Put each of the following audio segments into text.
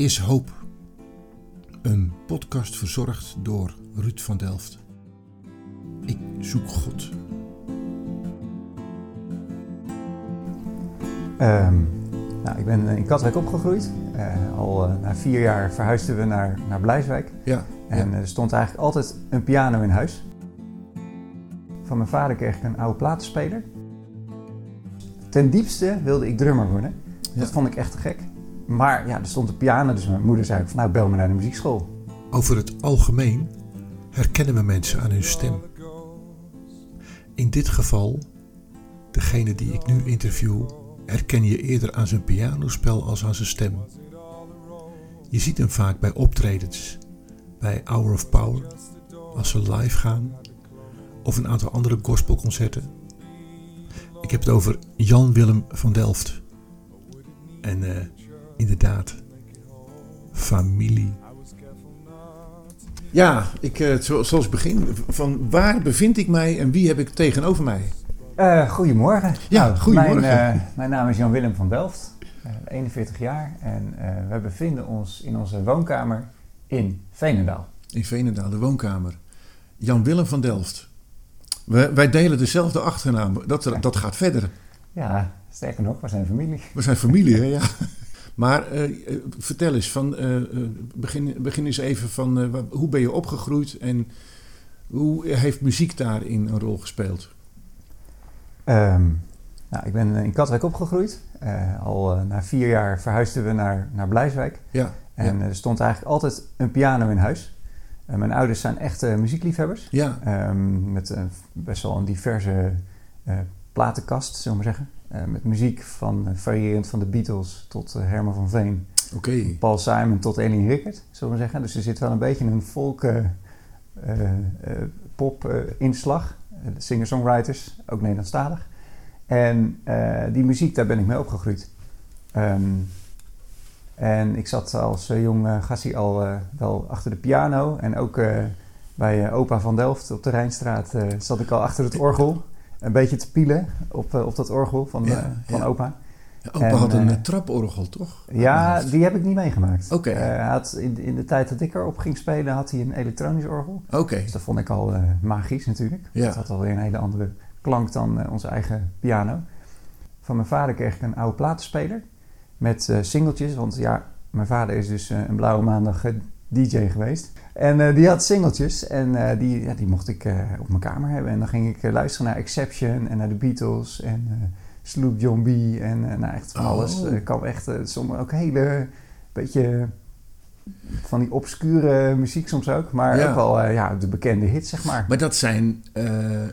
is hoop. Een podcast verzorgd door Ruud van Delft. Ik zoek God. Ehm, nou, ik ben in Katwijk opgegroeid. Uh, al uh, na vier jaar verhuisden we naar, naar Blijswijk. Ja, En ja. er stond eigenlijk altijd een piano in huis. Van mijn vader kreeg ik een oude platenspeler. Ten diepste wilde ik drummer worden. Ja. Dat vond ik echt te gek. Maar ja, er stond een piano, dus mijn moeder zei van nou bel me naar de muziekschool. Over het algemeen herkennen we mensen aan hun stem. In dit geval, degene die ik nu interview, herken je eerder aan zijn pianospel als aan zijn stem. Je ziet hem vaak bij optredens, bij Hour of Power, als ze live gaan, of een aantal andere gospelconcerten. Ik heb het over Jan Willem van Delft. En eh, inderdaad, familie. Ja, ik, eh, zo- zoals ik begin, van waar bevind ik mij en wie heb ik tegenover mij? Eh, goedemorgen. Ja, Nou, goedemorgen. Mijn, eh, mijn naam is Jan-Willem van Delft, eh, 41 jaar. En eh, we bevinden ons in onze woonkamer in Veenendaal. In Veenendaal, de woonkamer. Jan Willem van Delft. We, wij delen dezelfde achternaam. Dat, dat gaat verder. Ja, sterker nog, we zijn familie. We zijn familie, hè? Ja. Maar eh, eh, vertel eens, van, eh, begin, begin eens even van hoe ben je opgegroeid en hoe heeft muziek daarin een rol gespeeld? Ehm, nou, ik ben in Katwijk opgegroeid. Al na vier jaar verhuisden we naar, naar Blijswijk. Ja, En ja. er stond eigenlijk altijd een piano in huis. Mijn ouders zijn echte muziekliefhebbers. ja, Ehm, met best wel een diverse platenkast, zullen we maar zeggen. Eh, met muziek van eh, variërend van de Beatles tot eh, Herman van Veen. oké. Paul Simon tot Ellie Rickert, zullen we zeggen. Dus er zit wel een beetje een folk pop inslag. De singer-songwriters, ook Nederlandstalig. En die muziek, daar ben ik mee opgegroeid. Ehm, en ik zat als jong uh, gassie al wel achter de piano. En ook bij opa van Delft op de Rijnstraat zat ik al achter het orgel. Een beetje te pielen op, eh, op dat orgel van, Ja, eh, van ja. opa. Ja, Opa En, had een eh, traporgel, toch? Ja, die heb ik niet meegemaakt. Oké. Had in, in de tijd dat ik erop ging spelen, had hij een elektronisch orgel. Oké, Dus dat vond ik al magisch natuurlijk. Ja. Het had alweer een hele andere klank dan onze eigen piano. Van mijn vader kreeg ik een oude platenspeler met singeltjes. Want ja, mijn vader is dus een blauwe maandag DJ geweest. En eh, die had singeltjes en eh, die, ja, die mocht ik eh, op mijn kamer hebben. En dan ging ik luisteren naar Exception en naar de Beatles en Sloop John B. En nou, echt van Oh. alles. Eh, Ik kwam echt soms ook hele beetje van die obscure muziek soms ook. Maar Ja. ook wel ja, de bekende hits, zeg maar. maar dat zijn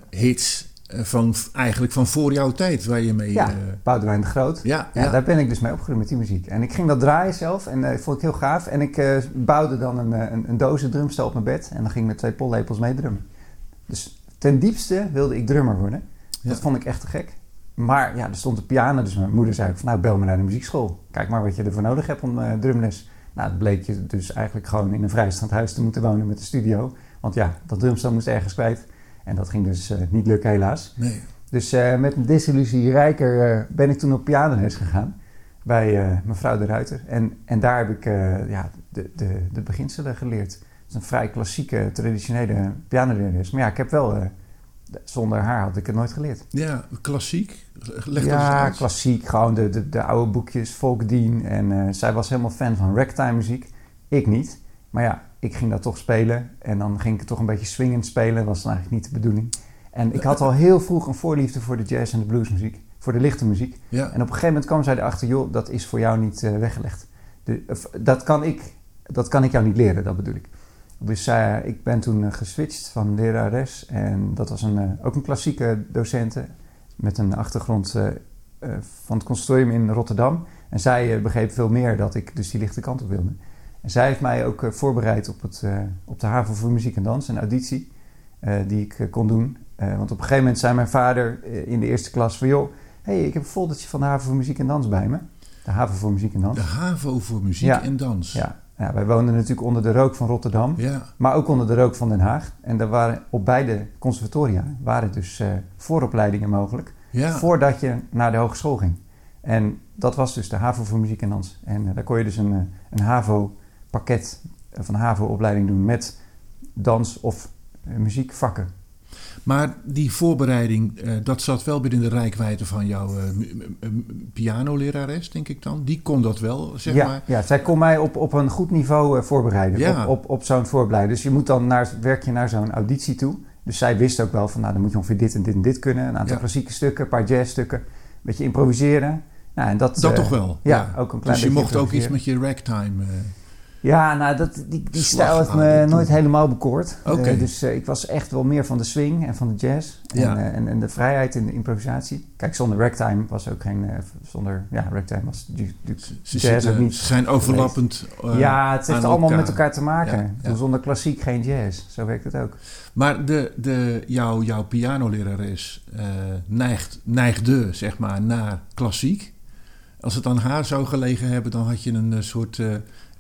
hits van eigenlijk van voor jouw tijd waar je mee... Ja, eh, Boudewijn de Groot. ja, Ja, ja. daar ben ik dus mee opgegroeid met die muziek. En ik ging dat draaien zelf en dat vond ik heel gaaf. En ik eh, bouwde dan een, eh, een, een dozen drumstel op mijn bed. En dan ging ik met twee pollepels mee drummen. Dus ten diepste wilde ik drummer worden. Ja. Dat vond ik echt te gek. Maar ja, er stond een piano, dus mijn moeder zei van... nou, bel me naar de muziekschool. Kijk maar wat je ervoor nodig hebt om eh, drumles. Nou, het bleek je dus eigenlijk gewoon in een vrijstaand huis te moeten wonen met een studio. Want ja, dat drumstel moest ergens kwijt. En dat ging dus eh, niet lukken helaas. Nee. Dus eh, met een desillusie rijker eh, ben ik toen op pianoles gegaan bij mevrouw de Ruiter. En, en daar heb ik ja, de, de, de beginselen geleerd. Het is een vrij klassieke, traditionele pianolerares. Maar ja, ik heb wel, zonder haar had ik het nooit geleerd. Ja, klassiek. Leg dat eens ja, klassiek, gewoon de, de, de oude boekjes, folkdien. En zij was helemaal fan van ragtime muziek. Ik niet. Maar ja, ik ging dat toch spelen. En dan ging ik toch een beetje swingend spelen. was dan eigenlijk niet de bedoeling. En ik had al heel vroeg een voorliefde voor de jazz en de bluesmuziek. Voor de lichte muziek. Ja, En op een gegeven moment kwam zij erachter, joh, dat is voor jou niet eh, weggelegd. De, dat, kan ik, dat kan ik jou niet leren, dat bedoel ik. Dus eh, ik ben toen eh, geswitcht van lerares. En dat was een, ook een klassieke docente met een achtergrond van het conservatorium in Rotterdam. En zij begreep veel meer dat ik dus die lichte kant op wilde. En zij heeft mij ook eh, voorbereid op, het, eh, op de haven voor muziek en dans, een auditie eh, die ik kon doen. Want op een gegeven moment zei mijn vader in de eerste klas van... joh, hey, ik heb een foldertje van de haven voor muziek en dans bij me. De haven voor muziek en dans. de HAVO voor muziek Ja. en dans. Ja, ja, wij woonden natuurlijk onder de rook van Rotterdam, Ja, maar ook onder de rook van Den Haag. En er waren op beide conservatoria waren dus vooropleidingen mogelijk, voordat je naar de hogeschool ging. En dat was dus de HAVO voor muziek en dans. En daar kon je dus een, een HAVO-pakket van HAVO-opleiding doen met dans of muziekvakken. Maar die voorbereiding, uh, dat zat wel binnen de rijkwijde van jouw uh, pianolerares, denk ik dan. Die kon dat wel, zeg ja, maar. Ja, zij kon mij op, op een goed niveau voorbereiden. Ja. Op, op, op zo'n voorbereiding. Dus je moet dan naar, werk je naar zo'n auditie toe. Dus zij wist ook wel van, nou, dan moet je ongeveer dit en dit en dit kunnen. Een aantal ja. klassieke stukken, een paar jazzstukken. Een beetje improviseren. Nou, en dat, dat toch wel? Ja, ook een klein Dus je mocht ook iets met je ragtime... Ja, nou, dat, die, die stijl heeft me nooit helemaal bekoord. Okay. Uh, dus uh, ik was echt wel meer van de swing en van de jazz. En, ja. uh, en, en, de vrijheid in de improvisatie. Kijk, zonder ragtime was ook geen... zonder, ja, ragtime was jazz ook niet... Ze zijn overlappend Ja, het heeft allemaal elkaar. met elkaar te maken. Ja, ja. Zonder klassiek geen jazz. Zo werkt het ook. Maar de, de, jouw, jouw pianolerares neigt, neigde, zeg maar, naar klassiek. Als het aan haar zou gelegen hebben, dan had je een soort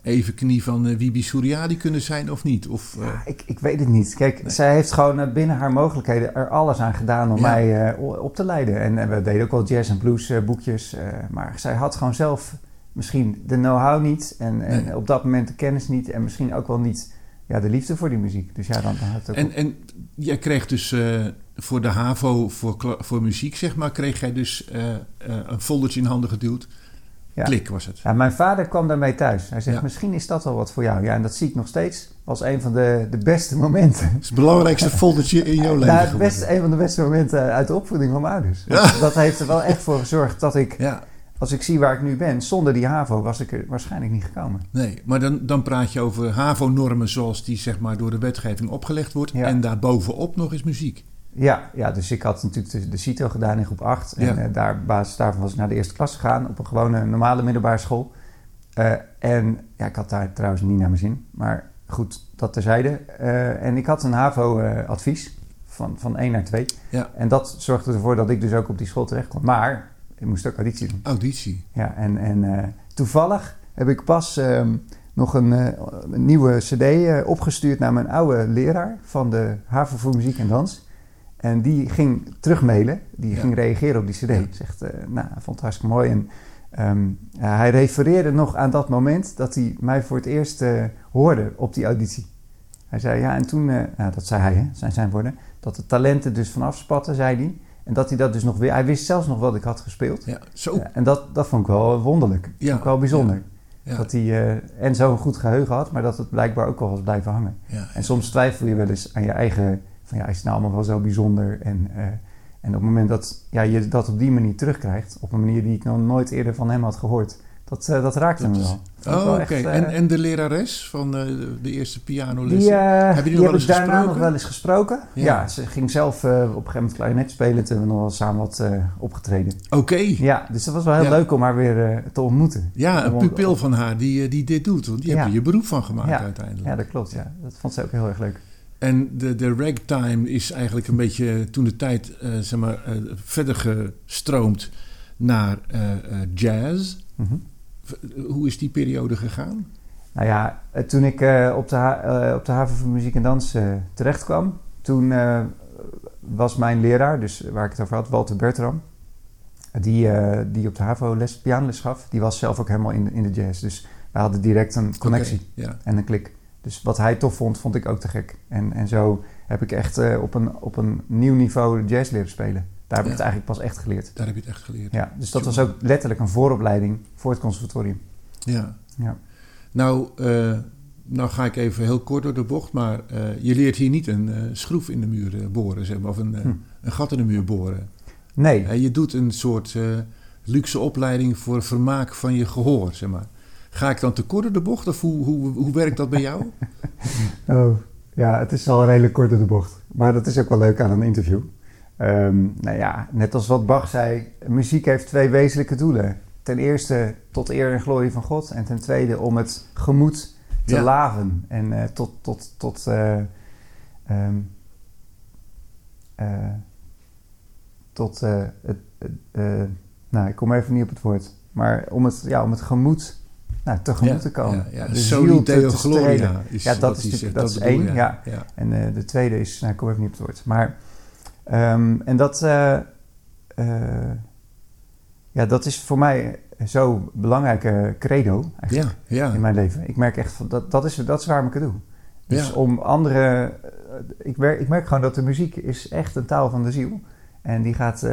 even knie van uh, Wibi Suriadi kunnen zijn of niet? Of, uh... ja, ik, ik weet het niet. Kijk, nee. zij heeft gewoon uh, binnen haar mogelijkheden er alles aan gedaan om ja. mij op te leiden. En, en, we deden ook wel jazz en blues boekjes. maar zij had gewoon zelf misschien de know-how niet. En, en nee. op dat moment de kennis niet. En misschien ook wel niet ja, de liefde voor die muziek. Dus ja, dan, had het en, en jij kreeg dus voor de HAVO voor, voor muziek, zeg maar... kreeg jij dus een foldertje in handen geduwd... Ja. Klik was het. Ja, mijn vader kwam daarmee thuis. Hij zegt, ja. misschien is dat wel wat voor jou. Ja, en dat zie ik nog steeds als een van de, de beste momenten. Het is het belangrijkste foldertje in jouw leven. Nou, het beste, een van de beste momenten uit de opvoeding van mijn ouders. Dat, dat, heeft er wel echt voor gezorgd dat ik, als ik zie waar ik nu ben, zonder die HAVO was ik er waarschijnlijk niet gekomen. Nee, maar dan, dan praat je over HAVO-normen zoals die zeg maar door de wetgeving opgelegd wordt. En daarbovenop nog eens muziek. Ja, ja, dus ik had natuurlijk de, de CITO gedaan in groep 8. En ja. uh, daar, basis daarvan was ik naar de eerste klas gegaan op een gewone normale middelbare school. Uh, en ja, ik had daar trouwens niet naar mijn zin. Maar goed, dat terzijde. Uh, en ik had een HAVO-advies van, van 1 naar 2. Ja. En dat zorgde ervoor dat ik dus ook op die school terecht kwam. Maar ik moest ook auditie doen. Auditie? Ja, en, en toevallig heb ik pas um, nog een, een, nieuwe cd opgestuurd naar mijn oude leraar van de HAVO voor muziek en dans. En die ging terugmailen, die ging reageren op die cd. Zegt, uh, nou, hij vond het hartstikke mooi. En um, uh, hij refereerde nog aan dat moment dat hij mij voor het eerst uh, hoorde op die auditie. Hij zei, ja, en toen, nou, dat zei hij, hè, zijn zijn woorden, dat de talenten dus vanaf spatten, zei hij. En dat hij dat dus nog weer, hij wist zelfs nog wat ik had gespeeld. Ja, zo. en dat, dat vond ik wel wonderlijk. Ja. Vond ik wel bijzonder. Dat hij en zo'n goed geheugen had, maar dat het blijkbaar ook wel was blijven hangen. En soms twijfel je wel eens aan je eigen van ja, is het nou allemaal wel zo bijzonder? En, uh, en op het moment dat ja, je dat op die manier terugkrijgt, op een manier die ik nog nooit eerder van hem had gehoord, dat, uh, dat raakte me wel. Oh, oké. Okay. Uh, en, en de lerares van de eerste pianoles? Die, heb je die, nog wel eens ik daarna nog wel eens gesproken. Ja, ja ze ging zelf op een gegeven moment klarinet spelen toen we nog wel samen wat opgetreden. Oké. Okay. Ja, dus dat was wel heel ja. leuk om haar weer te ontmoeten. Ja, een pupil van haar die, die dit doet, want die ja. heb je je beroep van gemaakt uiteindelijk. Ja, dat klopt. Ja. Dat vond ze ook heel erg leuk. En de, de ragtime is eigenlijk een beetje toen de tijd uh, zeg maar, uh, verder gestroomd naar uh, jazz. Mm -hmm. Hoe is die periode gegaan? Nou ja, toen ik op, de op de haven van muziek en dans terecht kwam, toen was mijn leraar, dus waar ik het over had, Walter Bertram, die, die op de HAVO les, pianoles gaf, die was zelf ook helemaal in de, in de jazz. Dus we hadden direct een connectie okay, en een klik. Dus wat hij tof vond, vond ik ook te gek. En, en zo heb ik echt uh, op, een, op een nieuw niveau jazz leren spelen. Daar heb ja. ik het eigenlijk pas echt geleerd. Daar heb je het echt geleerd. Ja, dus dat was ook letterlijk een vooropleiding voor het conservatorium. Ja. ja. Nou, uh, nou ga ik even heel kort door de bocht, maar uh, je leert hier niet een schroef in de muur boren, zeg maar, of een, hm. een gat in de muur boren. Nee. je doet een soort luxe opleiding voor vermaak van je gehoor, zeg maar. Ga ik dan te kort de bocht of hoe, hoe, hoe werkt dat bij jou? oh, ja, het is al redelijk kort de bocht. Maar dat is ook wel leuk aan een interview. Um, nou ja, net als wat Bach zei, muziek heeft twee wezenlijke doelen. Ten eerste tot eer en glorie van God. En ten tweede om het gemoed te ja. laven. En uh, tot, tot, tot uh, um, uh, tot het, nou, ik kom even niet op het woord. Maar om het, ja, om het gemoed nou, tegemoet ja, te komen. Ja, ja. De Soli Deo Gloria is Ja, dat is, dat, dat is één. Ja. ja. Ja. En uh, de tweede is, nou, ik kom even niet op het woord. Maar, um, en dat, uh, uh, Ja, dat is voor mij zo'n belangrijke credo eigenlijk, Ja, ja. in mijn leven. Ik merk echt, van, dat, dat, is, dat is waarom ik het doe. Dus Ja. om anderen... eh, Ik merk, ik merk gewoon dat de muziek is echt een taal van de ziel. En die gaat...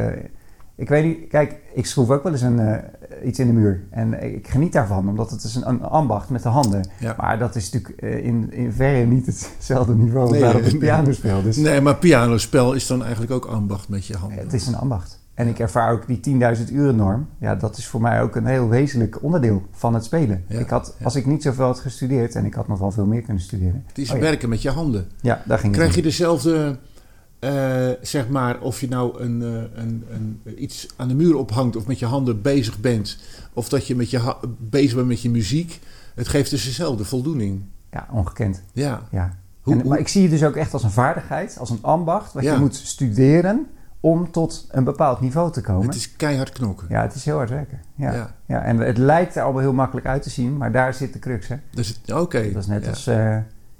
ik weet niet... Kijk, ik schroef ook wel eens een, eh, iets in de muur. En ik geniet daarvan, omdat het is een, een ambacht met de handen. Ja. Maar dat is natuurlijk eh, in, in verre niet hetzelfde niveau als Nee, op nee. pianospel. Dus Nee, maar pianospel is dan eigenlijk ook ambacht met je handen. het is een ambacht. En ik ervaar ook die 10.000 uren norm. Ja, dat is voor mij ook een heel wezenlijk onderdeel van het spelen. Ja, ik had, ja. als ik niet zoveel had gestudeerd, en ik had nog wel veel meer kunnen studeren. Het is Oh werken met je handen. Ja, daar ging Krijg je dezelfde, eh, zeg maar, of je nou een, eh, een, een, iets aan de muur ophangt of met je handen bezig bent, of dat je met je bezig bent met je muziek, het geeft dus dezelfde voldoening. Ja, ongekend. Ja. Ja. Hoe, En- hoe- maar ik zie het dus ook echt als een vaardigheid, als een ambacht, wat Ja. je moet studeren om tot een bepaald niveau te komen. het is keihard knokken. Ja, het is heel hard werken. Ja. Ja. Ja. en het lijkt er allemaal heel makkelijk uit te zien, maar daar zit de crux. Hè? Dus Oké. Dat is net als eh,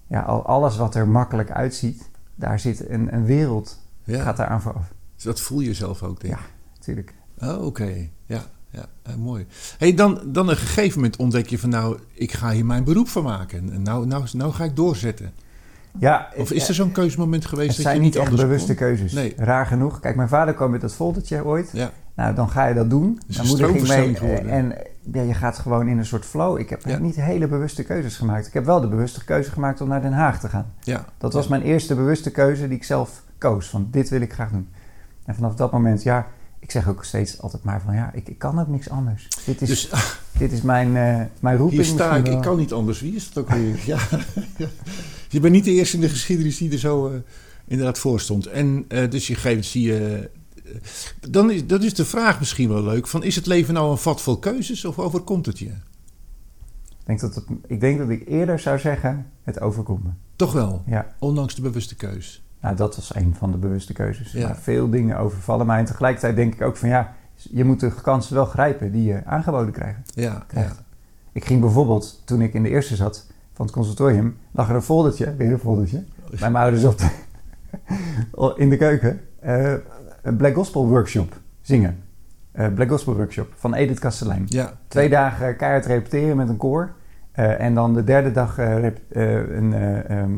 ja, al- alles wat er makkelijk uitziet, daar zit een, een wereld, Ja. gaat daar aan vooraf. Dus dat voel je zelf ook, denk ik. Ja, natuurlijk. Oh, oké. Ja, ja eh, mooi. Hey, dan, dan een gegeven moment ontdek je van nou, ik ga hier mijn beroep van maken. En nou, nou, nou ga ik doorzetten. Ja, Of het- is er zo'n keuzemoment geweest Het dat zijn je niet niet echt anders bewuste kon? keuzes. Nee. Raar genoeg. Kijk, mijn vader kwam met dat foldertje ooit. Ja, Nou, dan ga je dat doen. Dus een moeder ging mee. En ja, je gaat gewoon in een soort flow. Ik heb Ja. niet hele bewuste keuzes gemaakt. Ik heb wel de bewuste keuze gemaakt om naar Den Haag te gaan. ja. Dat was mijn eerste bewuste keuze die ik zelf koos. Van dit wil ik graag doen. En vanaf dat moment, ja, ik zeg ook steeds altijd maar van ja, ik, ik kan ook niks anders. Dit is, Dus dit is mijn, eh, mijn roeping. hier sta ik, ik kan niet anders. Wie is dat ook weer? Ja. ja. Je bent niet de eerste in de geschiedenis die er zo eh, inderdaad voor stond. En eh, dus je geeft, zie je... dan is, dat is de vraag misschien wel leuk. Van, is het leven nou een vat vol keuzes of overkomt het je? Ik denk, dat het, ik denk dat ik eerder zou zeggen, het overkomt me. Toch wel, Ja, ondanks de bewuste keus. nou, dat was een van de bewuste keuzes. Ja. Maar veel dingen overvallen mij. En tegelijkertijd denk ik ook van ja, je moet de kansen wel grijpen die je aangeboden krijgt. Ja, ja. krijgt. Ik ging bijvoorbeeld, toen ik in de eerste zat van het conservatorium, lag er een foldertje, weer een foldertje, bij mijn ouders op de, in de keuken, eh, Black Gospel workshop zingen. Eh, Black Gospel workshop van Edith Kastelein. ja. Twee dagen keihard repeteren met een koor. eh, en dan de derde dag eh, rep- eh, een eh, ehm,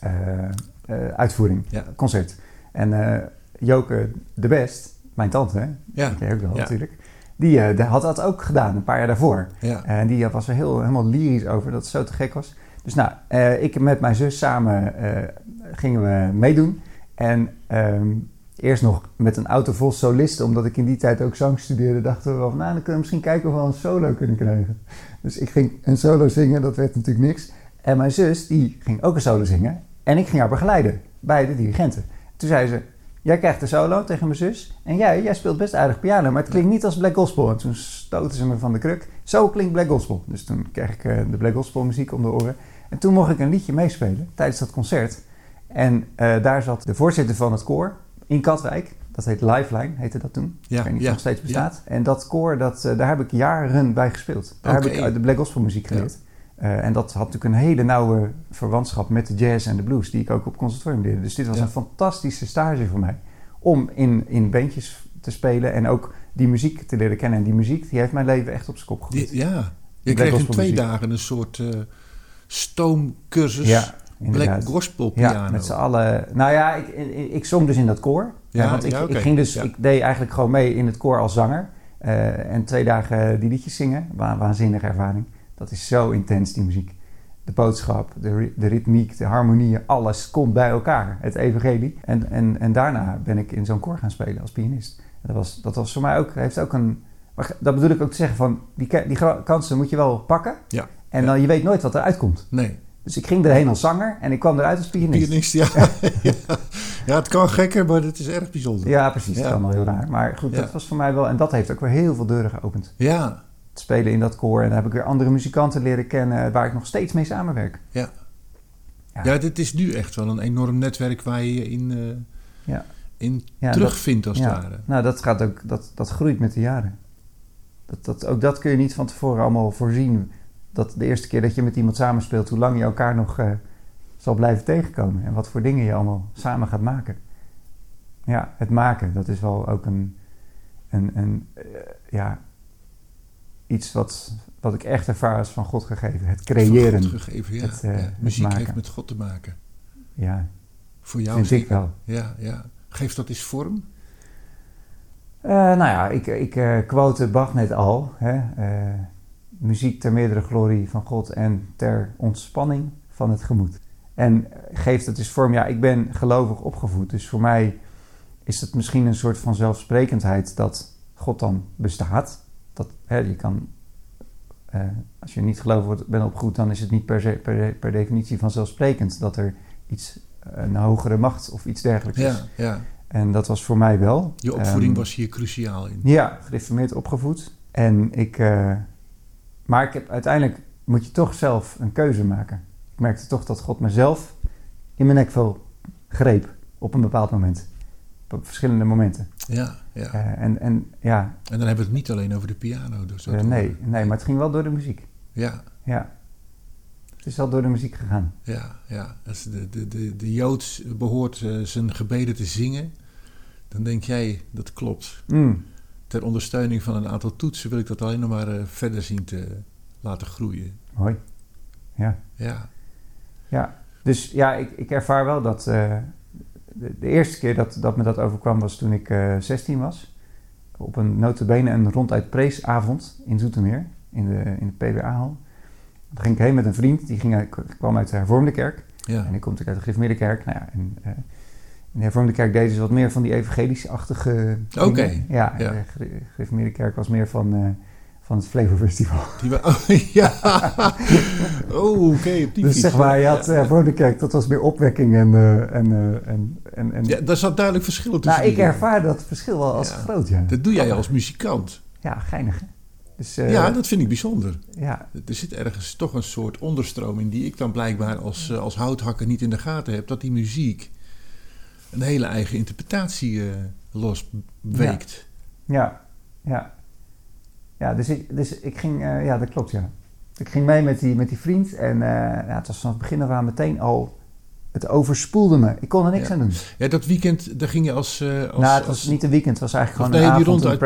eh, eh, uitvoering, Ja. concert. En eh, Joke de Best, mijn tante, hè, Ja, die ken je ook wel Ja. natuurlijk, die eh, die had dat ook gedaan een paar jaar daarvoor. ja. En die was er heel, helemaal lyrisch over, dat het zo te gek was. Dus nou, eh, ik met mijn zus samen eh, gingen we meedoen. En ehm, eerst nog met een auto vol solisten, omdat ik in die tijd ook zang studeerde, dachten we wel van, nou, dan kunnen we misschien kijken of we wel een solo kunnen krijgen. Dus ik ging een solo zingen, dat werd natuurlijk niks. En mijn zus, die ging ook een solo zingen. En ik ging haar begeleiden bij de dirigenten. Toen zei ze, jij krijgt de solo tegen mijn zus. En jij, jij speelt best aardig piano, maar het klinkt niet als Black Gospel. En toen stoten ze me van de kruk. Zo klinkt Black Gospel. Dus toen kreeg ik eh, de Black Gospel muziek om de oren. En toen mocht ik een liedje meespelen tijdens dat concert. En eh, daar zat de voorzitter van het koor in Katwijk. Dat heet Lifeline, heette dat toen. Ja, ik weet niet of ja, nog steeds bestaat. En dat koor, dat, eh, daar heb ik jaren bij gespeeld. Daar heb ik uit de Black Gospel muziek geleerd. Eh, en dat had natuurlijk een hele nauwe verwantschap met de jazz en de blues, die ik ook op conservatorium leerde. Dus dit was een fantastische stage voor mij. Om in, in bandjes te spelen en ook die muziek te leren kennen. En die muziek, die heeft mijn leven echt op zijn kop gegooid. Ja. Je kreeg in twee muziek. dagen een soort eh, stoomcursus ja, Black inderdaad. Gospel piano. Ja, met z'n allen. Nou ja, ik, ik, ik zong dus in dat koor. Ja, Ja, want ik, ja, ik ging dus, Ja. ik deed eigenlijk gewoon mee in het koor als zanger. Eh, en twee dagen die liedjes zingen. Wa waanzinnige ervaring. Dat is zo intens, die muziek. De boodschap, de, ri- de ritmiek, de harmonieën, alles komt bij elkaar. Het evangelie. En, en, en daarna ben ik in zo'n koor gaan spelen als pianist. En dat was, dat was voor mij ook, heeft ook een... Maar dat bedoel ik ook te zeggen van, die, die kansen moet je wel pakken. Ja. En dan, je weet nooit wat eruit komt. Nee, Dus ik ging erheen als zanger en ik kwam eruit als pianist. pianist, ja. ja. ja, het kan gekker, maar het is erg bijzonder. Ja, precies. Ja. is allemaal heel raar. Maar goed, dat was voor mij wel... En dat heeft ook weer heel veel deuren geopend. Ja, Het spelen in dat koor. En dan heb ik weer andere muzikanten leren kennen... waar ik nog steeds mee samenwerk. ja. Ja. Dit is nu echt wel een enorm netwerk waar je je in, eh, Ja. in Ja, terugvindt als ja. het ware. Nou, dat, gaat ook, dat, dat groeit met de jaren. Dat, dat, ook dat kun je niet van tevoren allemaal voorzien. Dat de eerste keer dat je met iemand samenspeelt... hoe lang je elkaar nog eh, zal blijven tegenkomen. En wat voor dingen je allemaal samen gaat maken. Ja, het maken, dat is wel ook een... een, een eh, ja, iets wat, wat ik echt ervaar als van God gegeven. Het creëren. Van God gegeven, ja. Het, ja. het Muziek maken. heeft met God te maken. Ja, Voor jou vind ik wel. Ja, ja. Geeft dat eens vorm? Eh, nou ja, ik, ik quote Bach net al. Hè? eh, muziek ter meerdere glorie van God en ter ontspanning van het gemoed. En geeft het dus vorm. Ja, ik ben gelovig opgevoed. Dus voor mij is het misschien een soort van zelfsprekendheid dat God dan bestaat. Dat, hè, je kan, eh, als je niet gelovig wordt- bent opgevoed, dan is het niet per, se, per, per definitie vanzelfsprekend dat er iets, een hogere macht of iets dergelijks Ja, is. ja. En dat was voor mij wel. Je opvoeding Ehm, was hier cruciaal in. ja, gereformeerd opgevoed. En ik, eh, maar ik heb, uiteindelijk moet je toch zelf een keuze maken. Ik merkte toch dat God mezelf in mijn nekvel greep op een bepaald moment. Op verschillende momenten. Ja, ja. Eh, en, en ja, En dan hebben we het niet alleen over de piano. Dus dat eh, nee, nee, maar het ging wel door de muziek. Ja, Ja. Het is wel door de muziek gegaan. ja, ja. Als de, de, de, de Jood behoort eh, zijn gebeden te zingen, dan denk jij dat klopt. Mm, Ter ondersteuning van een aantal toetsen wil ik dat alleen nog maar eh, verder zien te laten groeien. mooi. Ja. Ja, Ja, dus ja, ik, ik ervaar wel dat... eh, de, de eerste keer dat, dat me dat overkwam was toen ik eh 16 was. Op een notabene een ronduit preesavond in Zoetermeer, in de, in de PWA-hal. Toen ging ik heen met een vriend, die ging, kwam uit de hervormde kerk. ja. En ik kom natuurlijk uit de gereformeerde kerk. Nou ja, en, eh, de hervormde kerk deden ze wat meer van die evangelische-achtige dingen. Oké, Ja, ja. de gere- gereformeerde kerk was meer van, eh, van het Flavor Festival. Die oh, ja. Oh, oké, Dus fiets. zeg maar, je had ja. uh, hervormde kerk, dat was meer opwekking en... eh, en, eh, en, en, en ja, daar zat duidelijk verschil tussen. nou, ik ervaar dat verschil wel als Ja. groot, ja. Dat doe jij als muzikant. Ja, geinig. hè? Dus, eh, ja, dat vind ik bijzonder. ja, Er zit ergens toch een soort onderstroming die ik dan blijkbaar als, eh, als houthakker niet in de gaten heb. Dat die muziek een hele eigen interpretatie eh losweekt. ja, ja. Ja, dus ik, dus ik ging... eh, ja, dat klopt, ja. Ik ging mee met die, met die vriend en eh, ja, het was vanaf het begin af aan meteen al... Het overspoelde me. Ik kon er niks Ja. aan doen. Ja, dat weekend, daar ging je als... als nou, het was als- niet een weekend, het was eigenlijk gewoon nee, een avond. Ja, Jij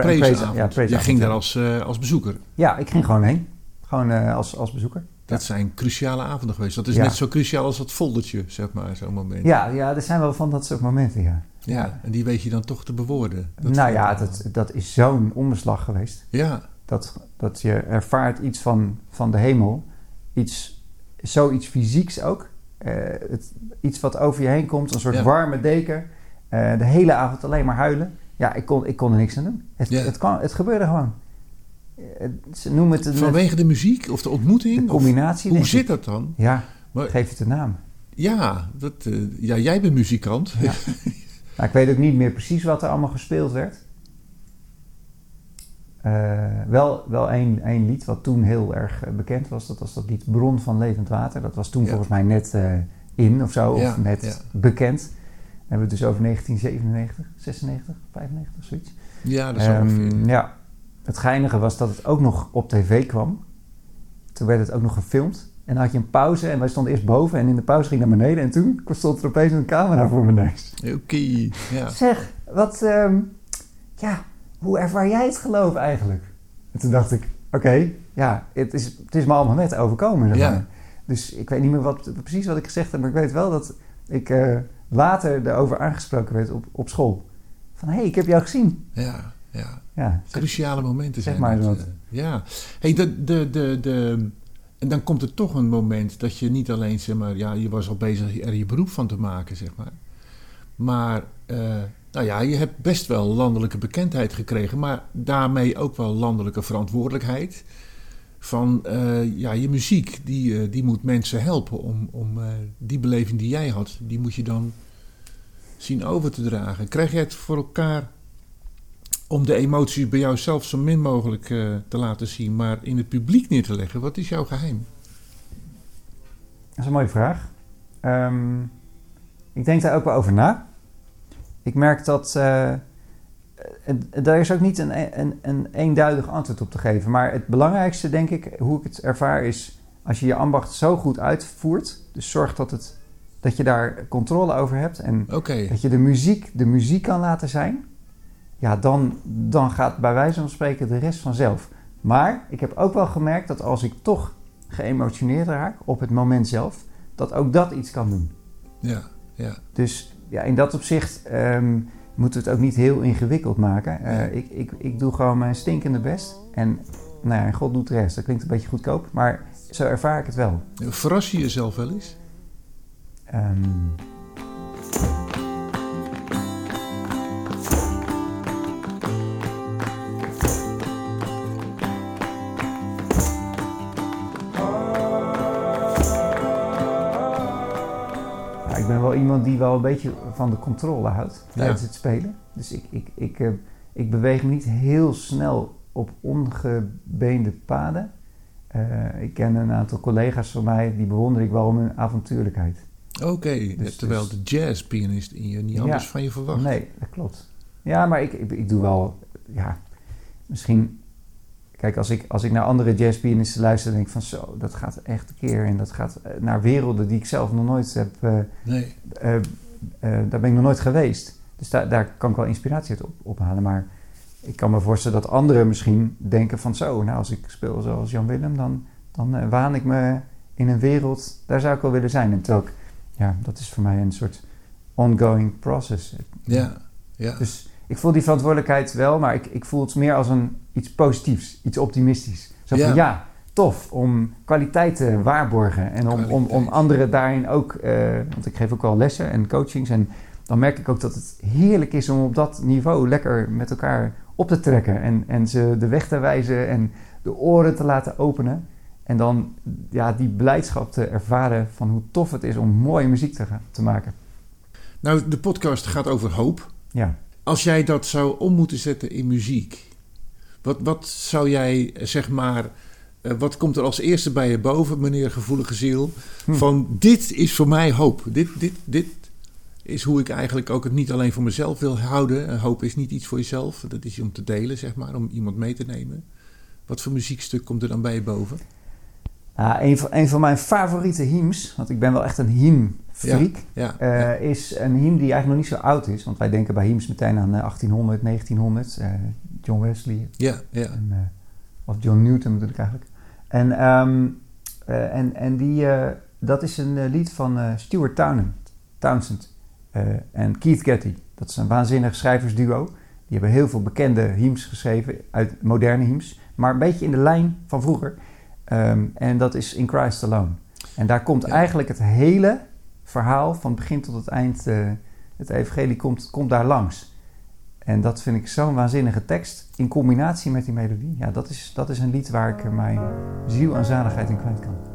preesavond, ging daar als, als bezoeker. Ja, ik ging gewoon heen. Gewoon als, als bezoeker. Dat zijn cruciale avonden geweest. Dat is net zo cruciaal als dat foldertje, zeg maar, zo'n moment. Ja, ja, er zijn wel van dat soort momenten, ja. Ja, en die weet je dan toch te bewoorden. Dat nou ja, dat, dat is zo'n omslag geweest. Ja, Dat, dat je ervaart iets van, van de hemel. Iets, zoiets fysieks ook. Eh, het, iets wat over je heen komt. Een soort Ja. warme deken. Eh, de hele avond alleen maar huilen. Ja, ik kon, ik kon er niks aan doen. Het, Ja. het, kwam, het gebeurde gewoon. Eh, ze noemen het een, vanwege de muziek of de ontmoeting? de of- combinatie. hoe zit dat dan? Ja, Maar- geef het een naam. Ja, dat, eh, ja, jij bent muzikant. Ja. Nou, ik weet ook niet meer precies wat er allemaal gespeeld werd. Eh, wel wel één, één lied wat toen heel erg bekend was. Dat was dat lied Bron van Levend Water. Dat was toen Ja. volgens mij net in of zo. Ja, of net bekend. Dan hebben we het dus over 1997, 96, 95, zoiets. Ja, dat is Ehm, ongeveer. ja, het geinige was dat het ook nog op tv kwam. Toen werd het ook nog gefilmd. En dan had je een pauze en wij stonden eerst boven en in de pauze ging naar beneden. En toen stond er opeens een camera voor mijn neus. Oké, ja. Zeg, wat, ehm, ja, hoe ervaar jij het geloof eigenlijk? En toen dacht ik, oké, ja, het is, het is me allemaal net overkomen. Zeg Ja. maar. Dus ik weet niet meer wat, precies wat ik gezegd heb, maar ik weet wel dat ik eh, later erover aangesproken werd op, op school. Van, hé, hey, ik heb jou gezien. Ja, ja. Ja, zeg- Cruciale momenten zeg zijn maar dat. eh, ja. Hey, de, de, de, de, en dan komt er toch een moment dat je niet alleen, zeg maar, ja, je was al bezig er je beroep van te maken, zeg maar. Maar, eh, nou ja, je hebt best wel landelijke bekendheid gekregen, maar daarmee ook wel landelijke verantwoordelijkheid. Van, eh, ja, je muziek, die, die moet mensen helpen om, om die beleving die jij had, die moet je dan zien over te dragen. Krijg jij het voor elkaar om de emoties bij jou zelf zo min mogelijk eh, te laten zien, maar in het publiek neer te leggen? Wat is jouw geheim? Dat is een mooie vraag. Ehm, ik denk daar ook wel over na. Ik merk dat. het- daar is ook niet een, een, een eenduidig antwoord op te geven. Maar het belangrijkste, denk ik, hoe ik het ervaar, is als je je ambacht zo goed uitvoert. Dus zorg dat, het, dat je daar controle over hebt. En dat je de muziek de muziek kan laten zijn. Ja, dan, dan gaat bij wijze van spreken de rest vanzelf. Maar ik heb ook wel gemerkt dat als ik toch geëmotioneerd raak op het moment zelf, dat ook dat iets kan doen. Ja, ja. Dus ja, in dat opzicht ehm, moeten we het ook niet heel ingewikkeld maken. Uh, ik, ik, ik doe gewoon mijn stinkende best. En nou ja, God doet de rest. Dat klinkt een beetje goedkoop, maar zo ervaar ik het wel. Verras je jezelf wel eens? Um, iemand die wel een beetje van de controle houdt tijdens het spelen. Dus ik, ik, ik, uh, ik beweeg me niet heel snel op ongebeende paden. Uh, ik ken een aantal collega's van mij, die bewonder ik wel om hun avontuurlijkheid. Oké, okay, dus, terwijl dus, de jazzpianist in je niet anders van je verwacht. Nee, dat klopt. Ja, maar ik, ik, ik doe wel, ja, misschien Kijk, als ik, als ik naar andere jazzpianisten luister, denk ik van zo, dat gaat echt een keer. En dat gaat eh, naar werelden die ik zelf nog nooit heb. Uh, nee. Uh, daar ben ik nog nooit geweest. Dus daar, daar kan ik wel inspiratie uit op, ophalen. Maar ik kan me voorstellen dat anderen misschien denken van zo, nou als ik speel zoals Jan Willem, dan, dan waan ik me in een wereld, daar zou ik wel willen zijn. En ja, dat is voor mij een soort ongoing process. Ja, ja. Dus ik voel die verantwoordelijkheid wel, maar ik, ik voel het meer als een, iets positiefs, iets optimistisch. Zo van ja, tof om kwaliteit te waarborgen en om, om, om anderen daarin ook, uh, want ik geef ook wel lessen en coachings en dan merk ik ook dat het heerlijk is om op dat niveau lekker met elkaar op te trekken en, en ze de weg te wijzen en de oren te laten openen. En dan ja, die blijdschap te ervaren van hoe tof het is om mooie muziek te, te maken. Nou, de podcast gaat over hoop. Ja. Als jij dat zou om moeten zetten in muziek, wat, wat zou jij zeg maar. Uh, wat komt er als eerste bij je boven, meneer gevoelige ziel? Hm. Van dit is voor mij hoop. Dit, dit, dit is hoe ik eigenlijk ook het niet alleen voor mezelf wil houden. Hoop is niet iets voor jezelf. Dat is om te delen, zeg maar, om iemand mee te nemen. Wat voor muziekstuk komt er dan bij je boven? Uh, een, van, een van mijn favoriete hymns, want ik ben wel echt een hymn freak, ja, ja, uh, is een hymn die eigenlijk nog niet zo oud is. Want wij denken bij hymns meteen aan 1800, eh, 1900. Uh, John Wesley. Ja, ja. En, of John Newton natuurlijk eigenlijk. En, um, en, en die, dat is een lied van Stuart Townsend, Townsend en Keith Getty. Dat is een waanzinnig schrijversduo. Die hebben heel veel bekende hymns geschreven, uit moderne hymns. Maar een beetje in de lijn van vroeger. Um, en dat is In Christ Alone. En daar komt eigenlijk het hele verhaal van begin tot het eind, uh, het evangelie komt, komt daar langs. En dat vind ik zo'n waanzinnige tekst in combinatie met die melodie. Ja, dat is, dat is een lied waar ik mijn ziel en zaligheid in kwijt kan.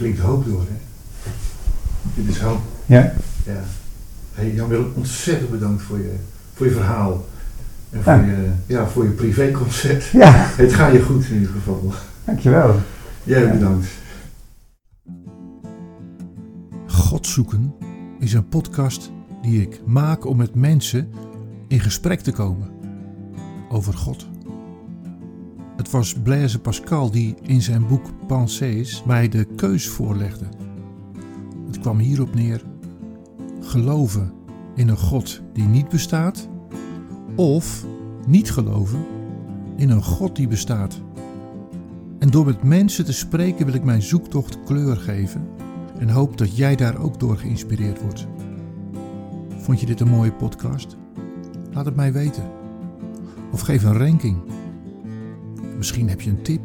Klinkt hoop door, hè? Dit is hoop. Ja. Ja. Hey Jan Willem, ontzettend bedankt voor je, voor je verhaal. En voor, Ja. je, ja, voor je privéconcert. Ja, Het gaat je goed in ieder geval. dankjewel. Jij Ja. bedankt. God zoeken is een podcast die ik maak om met mensen in gesprek te komen over God. Was Blaise Pascal die in zijn boek Pensées mij de keus voorlegde. Het kwam hierop neer: geloven in een God die niet bestaat, of niet geloven in een God die bestaat. En door met mensen te spreken wil ik mijn zoektocht kleur geven en hoop dat jij daar ook door geïnspireerd wordt. Vond je dit een mooie podcast? Laat het mij weten. Of geef een ranking. Misschien heb je een tip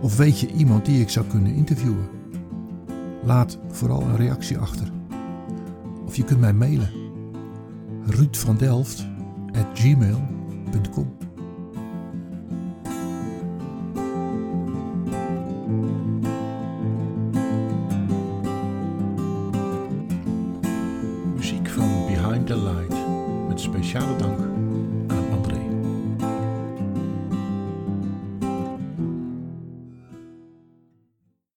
of weet je iemand die ik zou kunnen interviewen. Laat vooral een reactie achter. Of je kunt mij mailen. Ruud